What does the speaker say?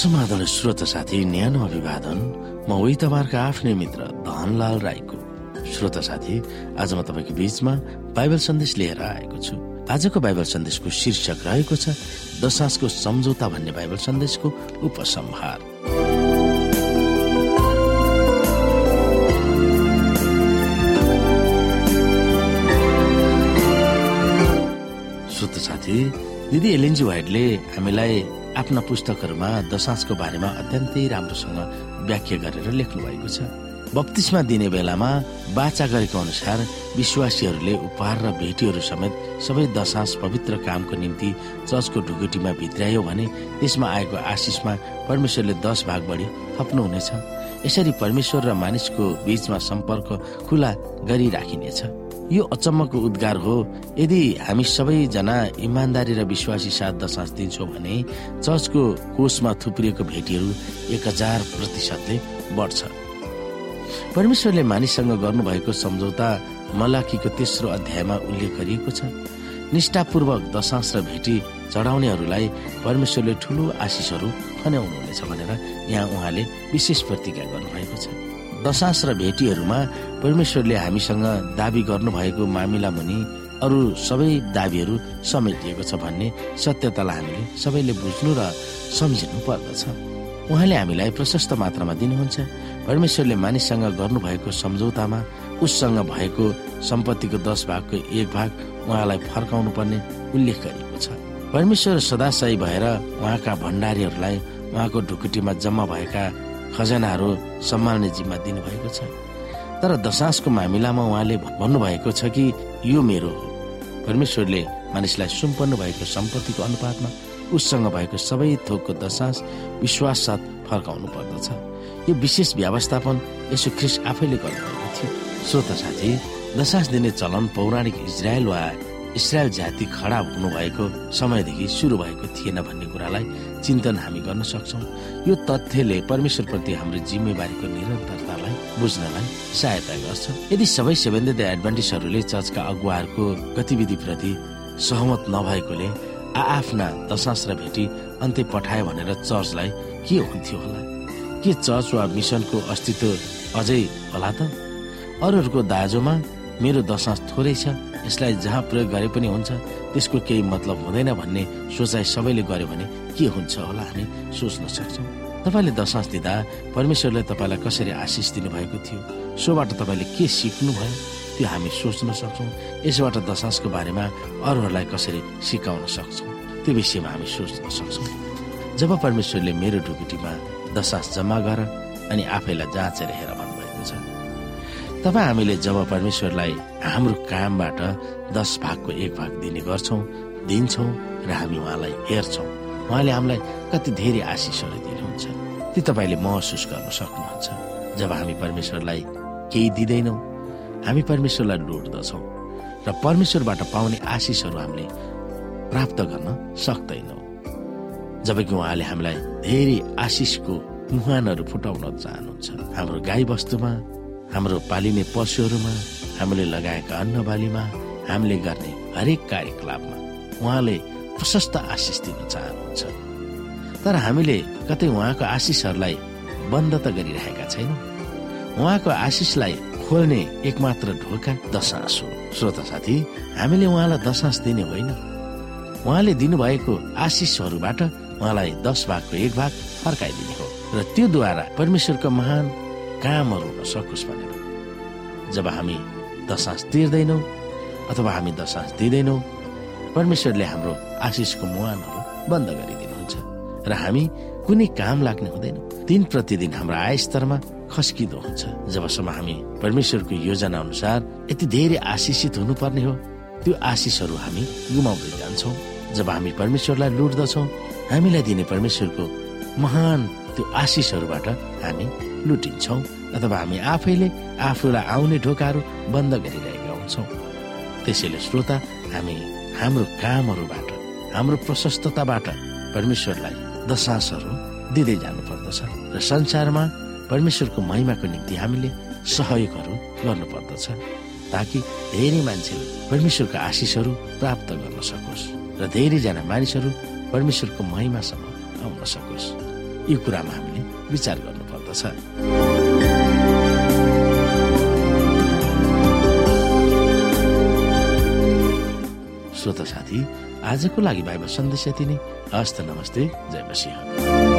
समाधान श्रोत साथी न्यानो अभिवादन। म उही तपाईँहरूको आफ्नै मित्र धनलाल राईको। श्रोत साथी आज म तपाईँको बीचमा बाइबल सन्देश लिएर आएको छु। आजको बाइबल सन्देशको शीर्षक रहेको छ दशासको सम्झौता भन्ने बाइबल सन्देशको उपसंहार। श्रोत साथी दिदी एलएनजी वाइटले हामीलाई आफ्ना पुस्तकहरूमा दशासको बारेमा अत्यन्तै राम्रोसँग व्याख्या गरेर लेख्नु भएको छ। बत्तिसमा दिने बेलामा बाचा गरेको अनुसार विश्वासीहरूले उपहार र भेटीहरू समेत सबै दशांश पवित्र कामको निम्ति चर्चको ढुकुटीमा भित्रायो भने त्यसमा आएको आशिषमा परमेश्वरले दस भाग बढी थप्नुहुनेछ। यसरी परमेश्वर र मानिसको बीचमा सम्पर्क खुला गरिराखिनेछ। यो अचम्मको उद्गार हो। यदि हामी सबैजना इमान्दारी र विश्वासी साथ दशांश दिन्छौँ भने चर्चको कोषमा थुप्रिएको भेटीहरू एक हजार प्रतिशतले बढ्छ। परमेश्वरले मानिससँग गर्नुभएको सम्झौता मलाकीको तेस्रो अध्यायमा उल्लेख गरिएको छ। निष्ठापूर्वक दशांश र भेटी चढाउनेहरूलाई परमेश्वरले ठूलो आशिषहरू खन्याउनुहुनेछ भनेर यहाँ उहाँले विशेष प्रतिज्ञा गर्नुभएको छ। दशांश र भेटीहरूमा परमेश्वरले हामीसँग दावी गर्नुभएको मामिला मुनि अरू सबै दावीहरू समेटिएको छ भन्ने सत्यतालाई हामीले सबैले बुझ्नु र सम्झिनु पर्दछ। उहाँले हामीलाई प्रशस्त मात्रामा दिनुहुन्छ। परमेश्वरले मानिससँग गर्नुभएको सम्झौतामा उससँग भएको सम्पत्तिको दस भागको एक भाग उहाँलाई फर्काउनु पर्ने उल्लेख गरिएको छ। परमेश्वर सदाशय भएर उहाँका भण्डारीहरूलाई उहाँको ढुकुटीमा जम्मा भएका खजनाहरू सम्हाल्ने जिम्मा दिनुभएको छ। तर दशासको मामिलामा उहाँले भन्नुभएको छ कि यो मेरो हो। परमेश्वरले मानिसलाई सुम्पन्नु भएको सम्पत्तिको अनुपातमा उससँग भएको सबै थोकको दशास विश्वास साथ फर्काउनु पर्दछ। यो विशेष व्यवस्थापन यसो ख्रिस आफैले गर्नुभएको थियो। श्रोता साथी दशास दिने चलन पौराणिक इजरायल वा इसरायल जाति खडा हुनुभएको समयदेखि सुरु भएको थिएन भन्ने कुरालाई चिन्तन हामी गर्न सक्छौ। यो तथ्यले परमेश्वरप्रति हाम्रो जिम्मेवारीको निरन्तरतालाई बुझ्नलाई सहायता गर्छ। यदि सबै सेभेन्थ डे एडभान्टेजहरूले चर्चका अगुवाहरूको गतिविधिप्रति सहमत नभएकोले आआफ्ना दशांश र भेटी अन्त्य पठायो भनेर चर्चलाई के हुन्थ्यो होला? के चर्च वा मिसनको अस्तित्व अझै होला त? अरूहरूको दाजोमा मेरो दशांश थोरै छ। यसलाई जहाँ प्रयोग गरे पनि हुन्छ त्यसको केही मतलब हुँदैन भन्ने सोचाइ सबैले गर्यो भने के हुन्छ होला हामी सोच्न सक्छौँ। तपाईँले दशांश दिँदा परमेश्वरले तपाईँलाई कसरी आशिष दिनुभएको थियो? सोबाट तपाईँले के सिक्नुभयो? त्यो हामी सोच्न सक्छौँ। यसबाट दशांशको बारेमा अरूहरूलाई कसरी सिकाउन सक्छौँ? त्यो विषयमा हामी सोच्न सक्छौँ। जब परमेश्वरले मेरो ढुकुटीमा दशांश जम्मा गर अनि आफैलाई जाँचेर हेर तब हामीले जब परमेश्वरलाई हाम्रो कामबाट दस भागको एक भाग दिने गर्छौँ दिन्छौँ र हामी उहाँलाई हेर्छौँ उहाँले हामीलाई कति धेरै आशिषहरू दिनुहुन्छ। त्यो तपाईँले महसुस गर्न सक्नुहुन्छ। जब हामी परमेश्वरलाई केही दिँदैनौँ हामी परमेश्वरलाई लोड्दछौँ र परमेश्वरबाट पाउने आशिषहरू हामीले प्राप्त गर्न सक्दैनौँ। जबकि उहाँले हामीलाई धेरै आशिषको मुहानहरू फुटाउन चाहनुहुन्छ। हाम्रो गाई वस्तुमा हाम्रो पालिने पशुहरूमा हामीले लगाएका अन्न बालीमा हामीले गर्ने हरेक कार्यकलापमा उहाँले प्रशस्त आशिष दिन चाहनुहुन्छ। तर हामीले कतै उहाँको आशिषहरूलाई बन्द त गरिरहेका छैनौँ। उहाँको आशिषलाई खोल्ने एकमात्र ढोका दशास हो श्रोता साथी हामीले उहाँलाई दशास दिने होइन। उहाँले दिनुभएको आशिषहरूबाट उहाँलाई दस भागको एक भाग फर्काइदिने हो। र त्योद्वारा परमेश्वरको महान कामहरू हुन सकोस् भनेर। जब हामी दशांश तिर्दैनौँ अथवा हामी दशांश दिँदैनौँ परमेश्वरले हाम्रो आशिषको मुहानहरू बन्द गरिदिनुहुन्छ र हामी कुनै काम लाग्ने हुँदैन। दिन प्रतिदिन हाम्रो आय स्तरमा खस्किँदो हुन्छ। जबसम्म हामी परमेश्वरको योजना अनुसार यति धेरै आशिषित हुनुपर्ने हो त्यो आशिषहरू हामी गुमाउँदै जान्छौँ। जब हामी परमेश्वरलाई लुट्दछौँ हामीलाई दिने परमेश्वरको महान त्यो आशिषहरूबाट हामी लुटिन्छौँ अथवा हामी आफैले आफूलाई आउने ढोकाहरू बन्द गरिरहेका हुन्छौँ। त्यसैले श्रोता हामी हाम्रो कामहरूबाट हाम्रो प्रशस्तताबाट परमेश्वरलाई दशासहरू दिँदै जानु पर्दछ र संसारमा परमेश्वरको महिमाको निम्ति हामीले सहयोगहरू गर्नु पर्दछ ताकि धेरै मान्छेले परमेश्वरको आशिषहरू प्राप्त गर्न सकोस् र धेरैजना मानिसहरू परमेश्वरको महिमासम्म आउन सकोस्। यी कुरामा हामीले विचार गर्नुपर्दछ श्रोता साथी आजको लागि बाइबल सन्देश यति नै। हस्त नमस्ते जय मसिंह।